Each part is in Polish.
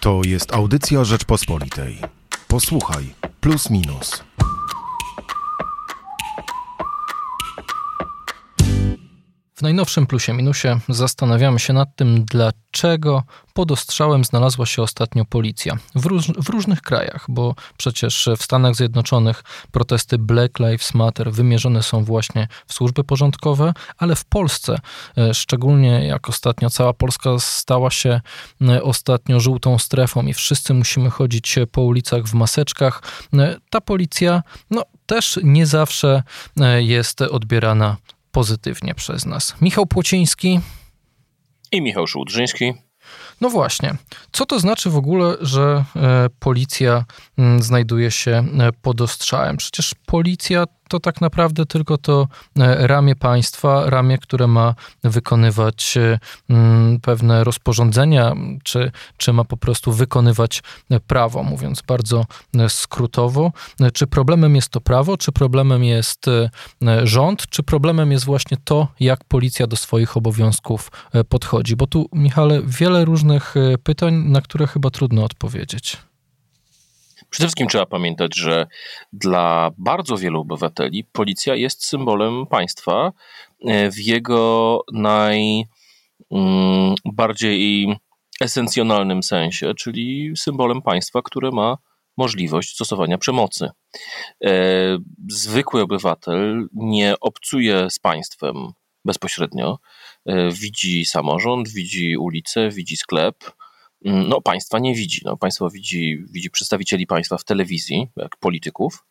To jest audycja Rzeczpospolitej. Posłuchaj, plus minus. W najnowszym plusie minusie zastanawiamy się nad tym, dlaczego pod ostrzałem znalazła się ostatnio policja. W, róż, w, różnych krajach, bo przecież w Stanach Zjednoczonych protesty Black Lives Matter wymierzone są właśnie w służby porządkowe, ale w Polsce, e, szczególnie jak ostatnio cała Polska stała się e, ostatnio żółtą strefą i wszyscy musimy chodzić po ulicach w maseczkach, e, ta policja no, też nie zawsze jest odbierana pozytywnie przez nas. Michał Płociński i Michał Szułdrzyński. No właśnie. Co to znaczy w ogóle, że e, policja mm, znajduje się e, pod ostrzałem? Przecież policja to tak naprawdę tylko to e, ramię państwa, ramię, które ma wykonywać mm, pewne rozporządzenia, czy, czy ma po prostu wykonywać prawo, mówiąc bardzo skrótowo. Czy problemem jest to prawo, czy problemem jest rząd, czy problemem jest właśnie to, jak policja do swoich obowiązków podchodzi? Bo tu, Michale, wiele różnych pytań, na które chyba trudno odpowiedzieć. Przede wszystkim trzeba pamiętać, że dla bardzo wielu obywateli policja jest symbolem państwa e, w jego najbardziej mm, esencjonalnym sensie, czyli symbolem państwa, które ma możliwość stosowania przemocy. E, zwykły obywatel nie obcuje z państwem bezpośrednio. E, widzi samorząd, widzi ulicę, widzi sklep, Mm, no, państwa nie widzi. No, państwo widzi, widzi przedstawicieli państwa w telewizji, jak polityków,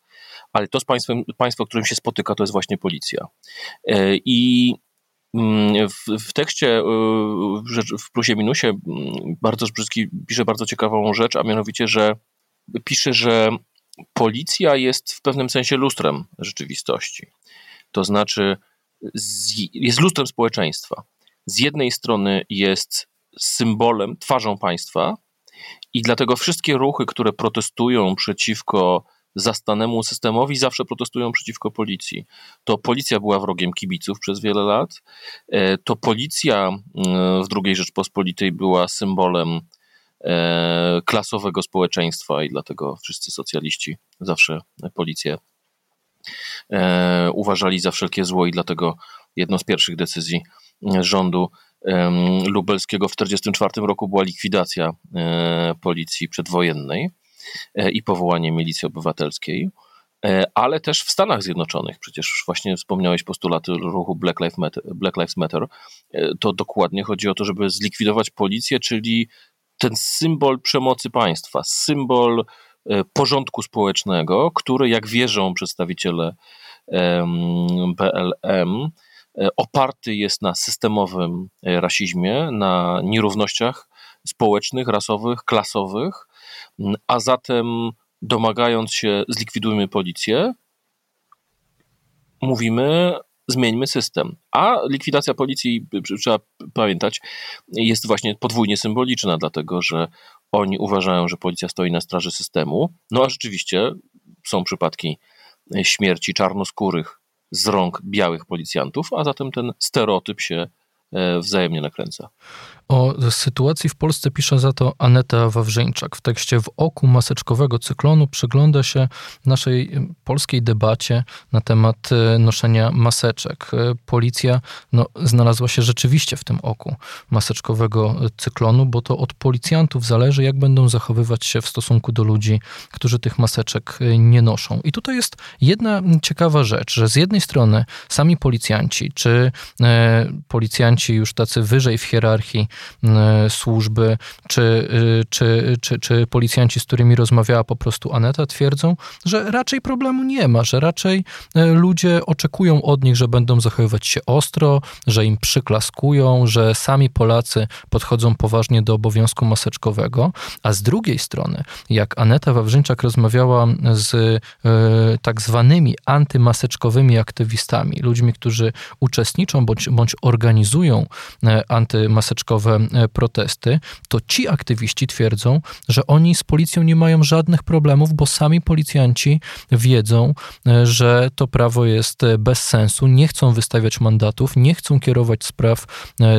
ale to z państwem, państwo, którym się spotyka, to jest właśnie policja. E, I mm, w, w tekście e, w plusie minusie mm, bardzo Brzyski pisze bardzo ciekawą rzecz, a mianowicie, że pisze, że policja jest w pewnym sensie lustrem rzeczywistości. To znaczy, jest lustrem społeczeństwa. Z jednej strony jest symbolem, twarzą państwa i dlatego wszystkie ruchy, które protestują przeciwko zastanemu systemowi, zawsze protestują przeciwko policji. To policja była wrogiem kibiców przez wiele lat, e, to policja e, w II Rzeczpospolitej była symbolem e, klasowego społeczeństwa i dlatego wszyscy socjaliści zawsze policję uważali za wszelkie zło i dlatego jedną z pierwszych decyzji rządu lubelskiego w 1944 roku była likwidacja e, policji przedwojennej e, i powołanie milicji obywatelskiej, e, ale też w Stanach Zjednoczonych, przecież właśnie wspomniałeś postulaty ruchu Black Lives, Matter, Black Lives Matter, to dokładnie chodzi o to, żeby zlikwidować policję, czyli ten symbol przemocy państwa, symbol porządku społecznego, który, jak wierzą przedstawiciele BLM, E, oparty jest na systemowym e, rasizmie, na nierównościach społecznych, rasowych, klasowych, a zatem domagając się zlikwidujmy policję, mówimy zmieńmy system. A likwidacja policji, trzeba pamiętać, jest właśnie podwójnie symboliczna, dlatego że oni uważają, że policja stoi na straży systemu. No a rzeczywiście są przypadki śmierci czarnoskórych z rąk białych policjantów, a zatem ten stereotyp się e, wzajemnie nakręca. O sytuacji w Polsce pisze za to Aneta Wawrzyńczak. W tekście W oku maseczkowego cyklonu przygląda się naszej polskiej debacie na temat e, noszenia maseczek. E, policja no, znalazła się rzeczywiście w tym oku maseczkowego cyklonu, bo to od policjantów zależy, jak będą zachowywać się w stosunku do ludzi, którzy tych maseczek nie noszą. I tutaj jest jedna ciekawa rzecz, że z jednej strony sami policjanci, czy e, policjanci już tacy wyżej w hierarchii, służby, czy, e, czy, czy, czy policjanci, z którymi rozmawiała po prostu Aneta, twierdzą, że raczej problemu nie ma, że raczej e, ludzie oczekują od nich, że będą zachowywać się ostro, że im przyklaskują, że sami Polacy podchodzą poważnie do obowiązku maseczkowego, a z drugiej strony, jak Aneta Wawrzyńczak rozmawiała z tak zwanymi antymaseczkowymi aktywistami, ludźmi, którzy uczestniczą bądź, bądź organizują antymaseczkowe masowe protesty, to ci aktywiści twierdzą, że oni z policją nie mają żadnych problemów, bo sami policjanci wiedzą, że to prawo jest bez sensu, nie chcą wystawiać mandatów, nie chcą kierować spraw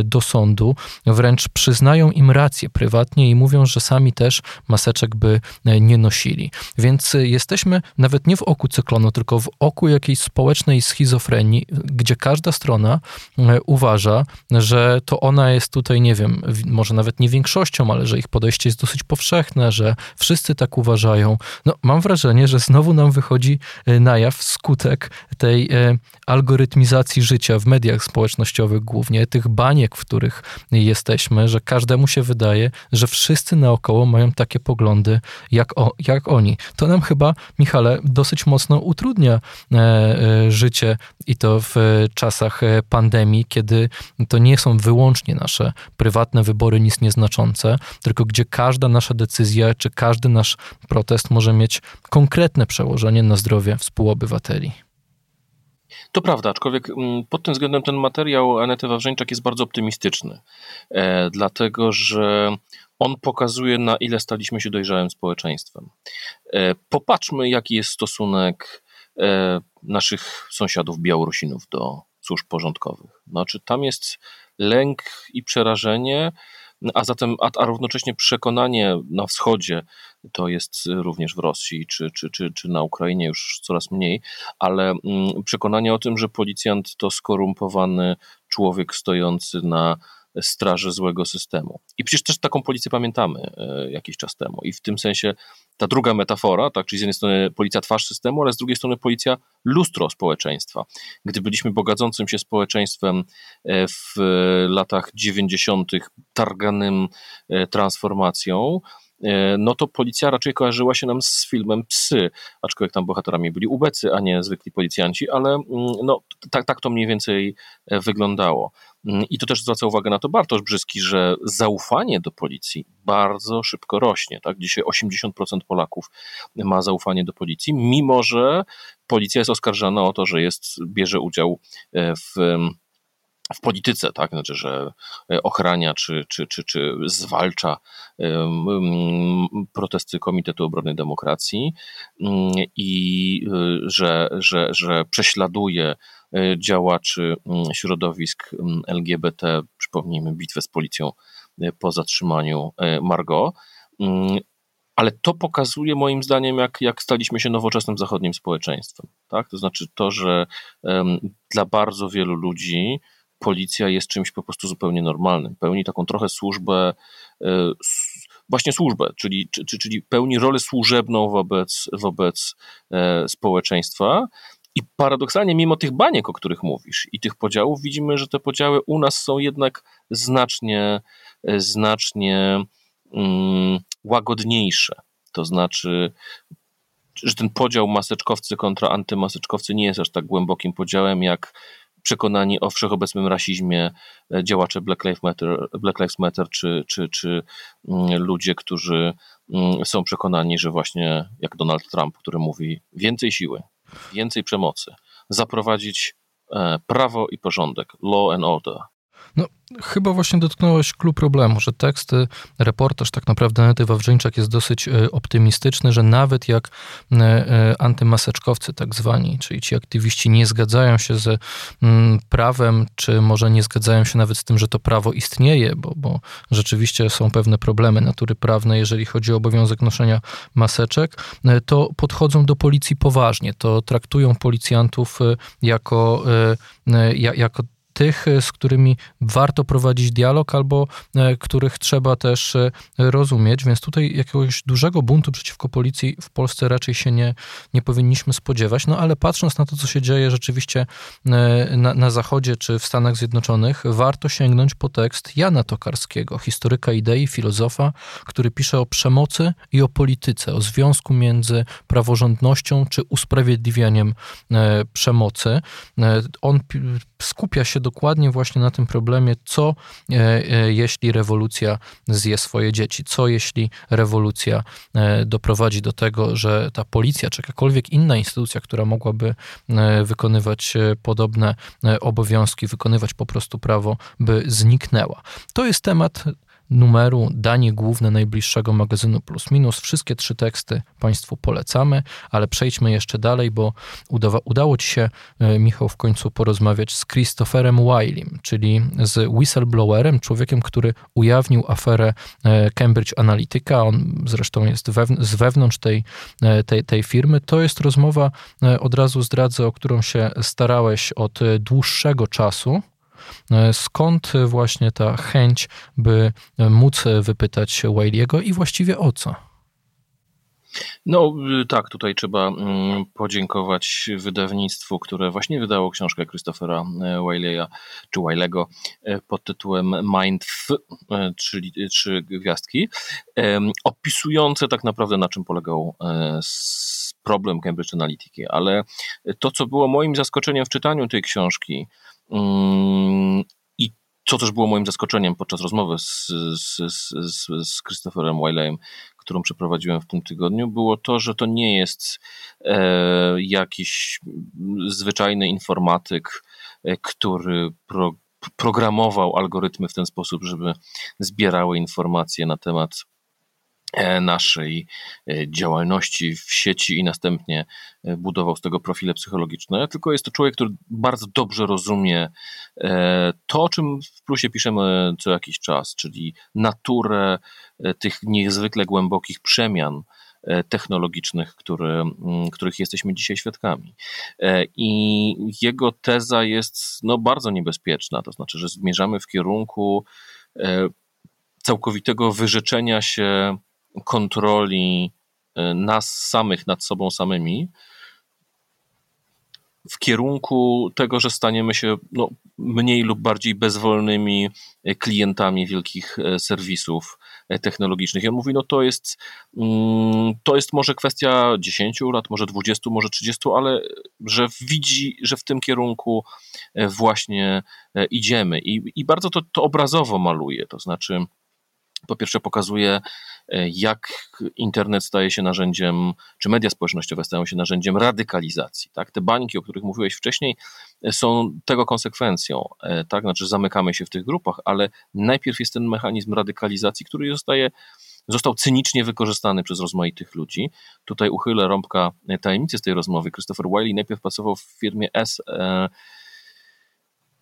do sądu, wręcz przyznają im rację prywatnie i mówią, że sami też maseczek by nie nosili. Więc jesteśmy nawet nie w oku cyklonu, tylko w oku jakiejś społecznej schizofrenii, gdzie każda strona e, uważa, że to ona jest tutaj, nie wiem, może nawet nie większością, ale że ich podejście jest dosyć powszechne, że wszyscy tak uważają. No, mam wrażenie, że znowu nam wychodzi e, na jaw skutek tej e, algorytmizacji życia w mediach społecznościowych, głównie tych baniek, w których jesteśmy, że każdemu się wydaje, że wszyscy naokoło mają takie poglądy jak, o, jak oni. To nam chyba, Michale, dosyć mocno utrudnia e, życie i to w czasach e, pandemii, kiedy to nie są wyłącznie nasze prywatne wybory nic nieznaczące, tylko gdzie każda nasza decyzja czy każdy nasz protest może mieć konkretne przełożenie na zdrowie współobywateli. To prawda, aczkolwiek mm, pod tym względem ten materiał Anety Wawrzeńczak jest bardzo optymistyczny, e, dlatego że on pokazuje, na ile staliśmy się dojrzałym społeczeństwem. E, popatrzmy, jaki jest stosunek e, naszych sąsiadów Białorusinów do służb porządkowych. Znaczy, tam jest lęk i przerażenie, a zatem, a, a równocześnie przekonanie na wschodzie, to jest również w Rosji czy, czy, czy, czy na Ukrainie już coraz mniej, ale mm, przekonanie o tym, że policjant to skorumpowany człowiek stojący na straży złego systemu. I przecież też taką policję pamiętamy e, jakiś czas temu. I w tym sensie ta druga metafora, tak, czyli z jednej strony policja twarz systemu, ale z drugiej strony policja lustro społeczeństwa. Gdy byliśmy bogadzącym się społeczeństwem e, w latach 90., targanym e, transformacją, no to policja raczej kojarzyła się nam z filmem Psy, aczkolwiek tam bohaterami byli ubecy, a nie zwykli policjanci, ale mm, no, tak, tak to mniej więcej wyglądało. Mm, I to też zwraca uwagę na to Bartosz Brzyski, że zaufanie do policji bardzo szybko rośnie. Tak? Dzisiaj 80% Polaków ma zaufanie do policji, mimo że policja jest oskarżana o to, że jest, bierze udział e, w w polityce, tak? Znaczy, że e, ochrania czy, czy, czy, czy zwalcza protesty Komitetu Obrony Demokracji mm, i e, że, że, że prześladuje E, działaczy mm, środowisk mm, LGBT, przypomnijmy bitwę z policją po zatrzymaniu Margot. Ale to pokazuje moim zdaniem, jak, jak staliśmy się nowoczesnym zachodnim społeczeństwem. Tak? To znaczy to, że dla bardzo wielu ludzi policja jest czymś po prostu zupełnie normalnym. Pełni taką trochę służbę, właśnie służbę, czyli, czyli pełni rolę służebną wobec, wobec społeczeństwa i paradoksalnie, mimo tych baniek, o których mówisz, i tych podziałów, widzimy, że te podziały u nas są jednak znacznie, e, znacznie mm, łagodniejsze. To znaczy, że ten podział maseczkowcy kontra antymaseczkowcy nie jest aż tak głębokim podziałem, jak przekonani o wszechobecnym rasizmie e, działacze Black Lives Matter, Black Lives Matter czy, czy, czy mm, ludzie, którzy mm, są przekonani, że właśnie jak Donald Trump, który mówi więcej siły, więcej przemocy, zaprowadzić e, prawo i porządek, law and order. No, chyba właśnie dotknąłeś klucz problemu, że teksty, reportaż tak naprawdę Anety Wawrzyńczak jest dosyć e, optymistyczny, że nawet jak e, e, antymaseczkowcy tak zwani, czyli ci aktywiści nie zgadzają się z mm, prawem, czy może nie zgadzają się nawet z tym, że to prawo istnieje, bo, bo rzeczywiście są pewne problemy natury prawnej, jeżeli chodzi o obowiązek noszenia maseczek, to podchodzą do policji poważnie, to traktują policjantów jako, jako tych, e, z którymi warto prowadzić dialog albo e, których trzeba też e, rozumieć, więc tutaj jakiegoś dużego buntu przeciwko policji w Polsce raczej się nie, nie powinniśmy spodziewać. No ale patrząc na to, co się dzieje rzeczywiście na, na Zachodzie czy w Stanach Zjednoczonych, warto sięgnąć po tekst Jana Tokarskiego, historyka idei, filozofa, który pisze o przemocy i o polityce, o związku między praworządnością czy usprawiedliwianiem przemocy. On skupia się do dokładnie właśnie na tym problemie, co jeśli rewolucja zje swoje dzieci, co jeśli rewolucja doprowadzi do tego, że ta policja czy jakakolwiek inna instytucja, która mogłaby wykonywać podobne obowiązki, wykonywać po prostu prawo, by zniknęła. To jest temat numeru Danie Główne najbliższego magazynu Plus Minus. Wszystkie trzy teksty Państwu polecamy, ale przejdźmy jeszcze dalej, bo udawa, udało Ci się, e, Michał, w końcu porozmawiać z Christopherem Wileym, czyli z whistleblowerem, człowiekiem, który ujawnił aferę e, Cambridge Analytica. On zresztą jest z wewnątrz tej, e, tej, tej firmy. To jest rozmowa, od razu zdradzę, o którą się starałeś od dłuższego czasu. E, skąd właśnie ta chęć, by móc wypytać Whaley'ego i właściwie o co? No tak, tutaj trzeba mm, podziękować wydawnictwu, które właśnie wydało książkę Christophera e, Wiley'a, czy Wiley'ego e, pod tytułem Mind, czyli trzy gwiazdki, opisujące tak naprawdę na czym polegał problem Cambridge Analytica, ale to, co było moim zaskoczeniem w czytaniu tej książki, I co też było moim zaskoczeniem podczas rozmowy z, z, z, z Christopherem Wiley'em, którą przeprowadziłem w tym tygodniu, było to, że to nie jest e, jakiś zwyczajny informatyk, e, który pro, programował algorytmy w ten sposób, żeby zbierały informacje na temat naszej e, działalności w sieci i następnie e, budował z tego profile psychologiczne, tylko jest to człowiek, który bardzo dobrze rozumie to, o czym w plusie piszemy co jakiś czas, czyli naturę tych niezwykle głębokich przemian technologicznych, które, których jesteśmy dzisiaj świadkami. I jego teza jest no, bardzo niebezpieczna, to znaczy, że zmierzamy w kierunku całkowitego wyrzeczenia się kontroli e, nas samych nad sobą samymi w kierunku tego, że staniemy się no, mniej lub bardziej bezwolnymi klientami wielkich e, serwisów e, technologicznych. I on mówi, no to jest, mm, to jest może kwestia 10 lat, może 20, może 30, ale że widzi, że w tym kierunku właśnie idziemy. I, i bardzo to, to obrazowo maluje, to znaczy po pierwsze pokazuje, e, jak internet staje się narzędziem, czy media społecznościowe stają się narzędziem radykalizacji. Tak? Te bańki, o których mówiłeś wcześniej, e, są tego konsekwencją. E, tak? Znaczy, zamykamy się w tych grupach, ale najpierw jest ten mechanizm radykalizacji, który zostaje został cynicznie wykorzystany przez rozmaitych ludzi. Tutaj uchylę rąbka tajemnicy z tej rozmowy. Christopher Wiley najpierw pracował w firmie S.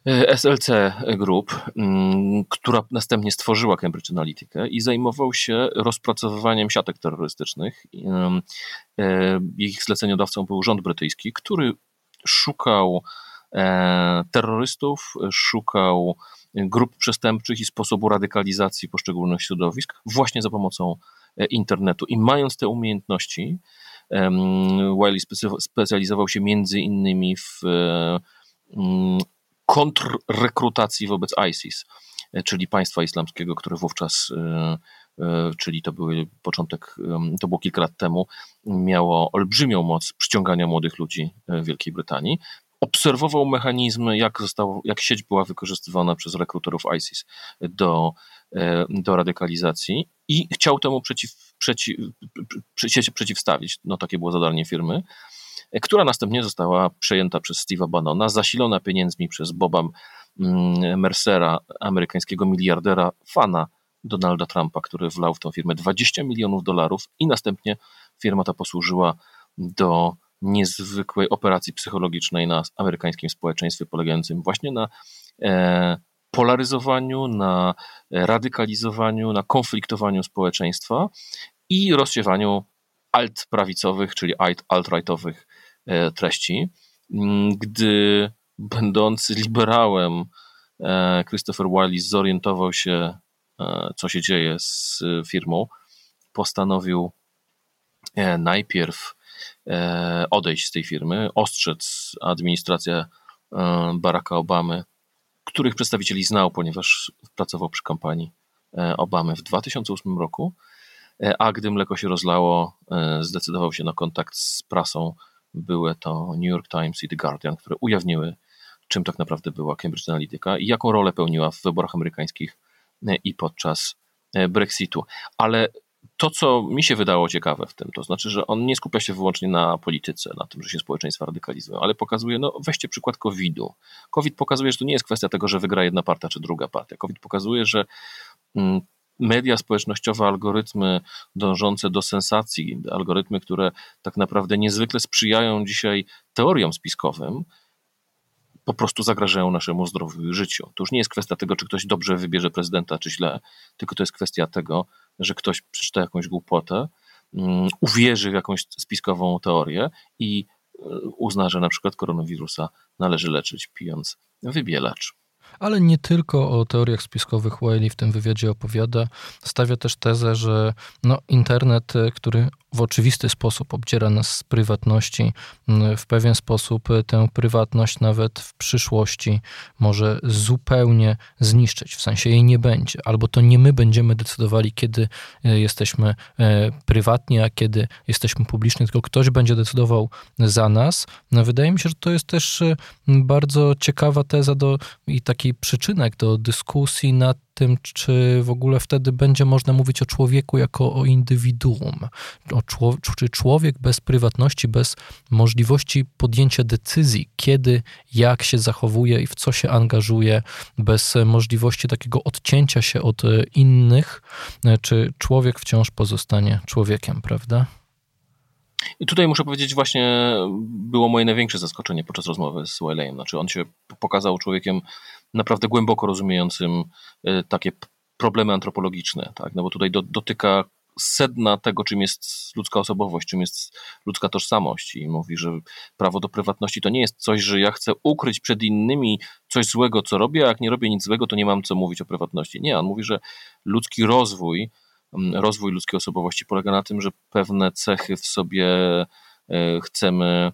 E, SLC Group, mm, która następnie stworzyła Cambridge Analytica i zajmował się rozpracowywaniem siatek terrorystycznych. E, ich zleceniodawcą był rząd brytyjski, który szukał e, terrorystów, szukał grup przestępczych i sposobu radykalizacji poszczególnych środowisk właśnie za pomocą internetu. I mając te umiejętności, Wiley specjalizował się między innymi w kontrrekrutacji wobec ISIS, e, czyli państwa islamskiego, które wówczas, e, e, czyli to były początek, to było kilka lat temu, miało olbrzymią moc przyciągania młodych ludzi w Wielkiej Brytanii. Obserwował mechanizmy, jak, zostało, jak sieć była wykorzystywana przez rekruterów ISIS do, do radykalizacji i chciał temu przeciw, przeciw, się przeciwstawić. No, takie było zadanie firmy która następnie została przejęta przez Steve'a Bannona, zasilona pieniędzmi przez Boba mm, Mercera, amerykańskiego miliardera, fana Donalda Trumpa, który wlał w tę firmę 20 milionów dolarów i następnie firma ta posłużyła do niezwykłej operacji psychologicznej na amerykańskim społeczeństwie, polegającym właśnie na e, polaryzowaniu, na radykalizowaniu, na konfliktowaniu społeczeństwa i rozsiewaniu alt-prawicowych, czyli alt-rightowych treści, mm, gdy będący liberałem e, Christopher Wiley zorientował się, e, co się dzieje z firmą, postanowił najpierw odejść z tej firmy, ostrzec administrację Baracka Obamy, których przedstawicieli znał, ponieważ pracował przy kampanii Obamy w 2008 roku, a gdy mleko się rozlało, zdecydował się na kontakt z prasą były to New York Times i The Guardian, które ujawniły czym tak naprawdę była Cambridge Analytica i jaką rolę pełniła w wyborach amerykańskich i podczas Brexitu. Ale to, co mi się wydało ciekawe w tym, to znaczy, że on nie skupia się wyłącznie na polityce, na tym, że się społeczeństwa radykalizują, ale pokazuje, no weźcie przykład COVID-u. COVID pokazuje, że to nie jest kwestia tego, że wygra jedna partia czy druga partia. COVID pokazuje, że mm, media społecznościowe, algorytmy dążące do sensacji, algorytmy, które tak naprawdę niezwykle sprzyjają dzisiaj teoriom spiskowym, po prostu zagrażają naszemu zdrowiu i życiu. To już nie jest kwestia tego, czy ktoś dobrze wybierze prezydenta, czy źle, tylko to jest kwestia tego, że ktoś przeczyta jakąś głupotę, um, uwierzy w jakąś spiskową teorię i e, uzna, że na przykład koronawirusa należy leczyć pijąc wybielacz. Ale nie tylko o teoriach spiskowych Wiley w tym wywiadzie opowiada. Stawia też tezę, że no, internet, e, który w oczywisty sposób obdziera nas z prywatności, w pewien sposób e, tę prywatność nawet w przyszłości może zupełnie zniszczyć, w sensie jej nie będzie, albo to nie my będziemy decydowali, kiedy e, jesteśmy prywatni, a kiedy jesteśmy publiczni, tylko ktoś będzie decydował za nas. No, wydaje mi się, że to jest też bardzo ciekawa teza do, i taki przyczynek do dyskusji nad tym, czy w ogóle wtedy będzie można mówić o człowieku jako o indywiduum. O czy człowiek bez prywatności, bez możliwości podjęcia decyzji, kiedy, jak się zachowuje i w co się angażuje, bez możliwości takiego odcięcia się od innych, czy człowiek wciąż pozostanie człowiekiem, prawda? I tutaj muszę powiedzieć, właśnie było moje największe zaskoczenie podczas rozmowy z Wileyem. Znaczy, on się pokazał człowiekiem naprawdę głęboko rozumiejącym e, takie problemy antropologiczne, tak? no bo tutaj do, dotyka sedna tego, czym jest ludzka osobowość, czym jest ludzka tożsamość i mówi, że prawo do prywatności to nie jest coś, że ja chcę ukryć przed innymi coś złego, co robię, a jak nie robię nic złego, to nie mam co mówić o prywatności. Nie, on mówi, że ludzki rozwój, rozwój ludzkiej osobowości polega na tym, że pewne cechy w sobie e, chcemy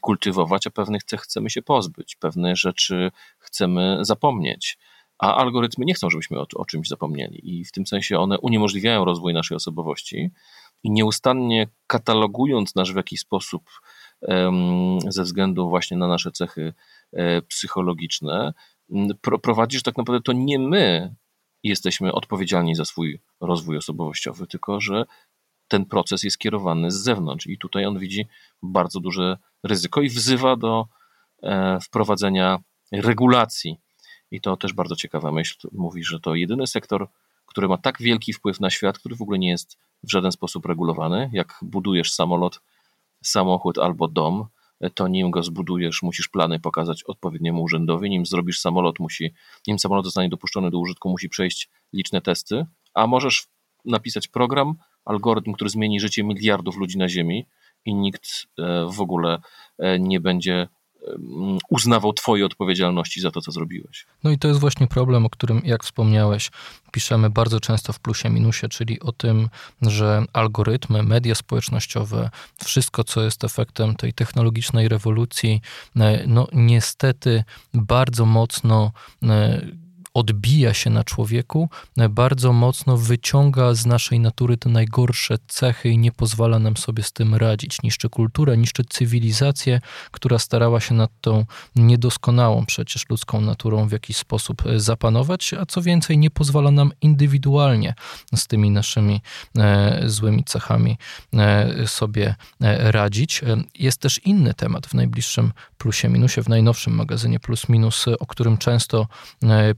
kultywować, a pewnych cech chcemy się pozbyć, pewne rzeczy chcemy zapomnieć. A algorytmy nie chcą, żebyśmy o, o czymś zapomnieli, i w tym sensie one uniemożliwiają rozwój naszej osobowości i nieustannie katalogując nas w jakiś sposób ze względu właśnie na nasze cechy e, psychologiczne, prowadzi, że tak naprawdę to nie my jesteśmy odpowiedzialni za swój rozwój osobowościowy, tylko że ten proces jest kierowany z zewnątrz i tutaj on widzi bardzo duże ryzyko i wzywa do e, wprowadzenia regulacji. I to też bardzo ciekawa myśl. Mówi, że to jedyny sektor, który ma tak wielki wpływ na świat, który w ogóle nie jest w żaden sposób regulowany. Jak budujesz samolot, samochód albo dom, to nim go zbudujesz, musisz plany pokazać odpowiedniemu urzędowi, nim zrobisz samolot, musi, nim samolot zostanie dopuszczony do użytku, musi przejść liczne testy, a możesz napisać program, algorytm, który zmieni życie miliardów ludzi na Ziemi i nikt e, w ogóle e, nie będzie uznawał Twojej odpowiedzialności za to, co zrobiłeś. No i to jest właśnie problem, o którym, jak wspomniałeś, piszemy bardzo często w plusie minusie, czyli o tym, że algorytmy, media społecznościowe, wszystko, co jest efektem tej technologicznej rewolucji, e, no niestety bardzo mocno odbija się na człowieku, bardzo mocno wyciąga z naszej natury te najgorsze cechy i nie pozwala nam sobie z tym radzić. Niszczy kulturę, niszczy cywilizację, która starała się nad tą niedoskonałą przecież ludzką naturą w jakiś sposób zapanować, a co więcej, nie pozwala nam indywidualnie z tymi naszymi e, złymi cechami e, sobie e, radzić. Jest też inny temat w najbliższym plusie minusie, w najnowszym magazynie Plus Minus, o którym często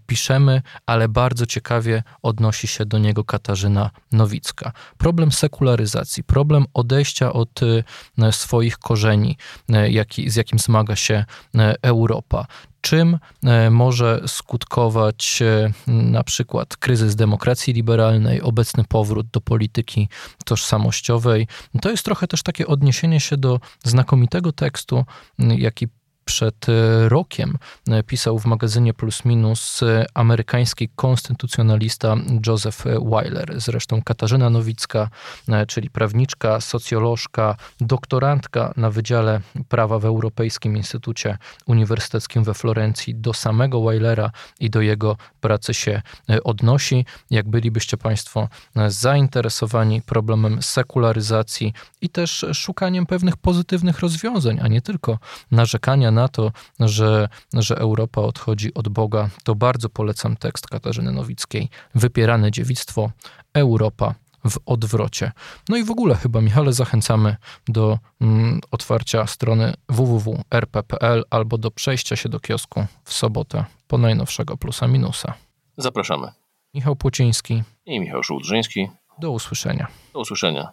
pisze piszemy, ale bardzo ciekawie odnosi się do niego Katarzyna Nowicka. Problem sekularyzacji, problem odejścia od e, swoich korzeni, e, jaki, z jakim zmaga się e, Europa czym może skutkować na przykład kryzys demokracji liberalnej, obecny powrót do polityki tożsamościowej. To jest trochę też takie odniesienie się do znakomitego tekstu, jaki przed e, rokiem e, pisał w magazynie Plus Minus e, amerykański konstytucjonalista Joseph Weiler. Zresztą Katarzyna Nowicka, czyli prawniczka, socjolożka, doktorantka na Wydziale Prawa w Europejskim Instytucie Uniwersyteckim we Florencji, do samego Weilera i do jego pracy się odnosi. Jak bylibyście Państwo zainteresowani problemem sekularyzacji i też szukaniem pewnych pozytywnych rozwiązań, a nie tylko narzekania na to, że, że Europa odchodzi od Boga, to bardzo polecam tekst Katarzyny Nowickiej Wypierane dziewictwo, Europa w odwrocie. No i w ogóle chyba, Michale, zachęcamy do mm, otwarcia strony www.rp.pl albo do przejścia się do kiosku w sobotę po najnowszego plusa minusa. Zapraszamy. Michał Płociński. I Michał Szułdrzyński. Do usłyszenia. Do usłyszenia.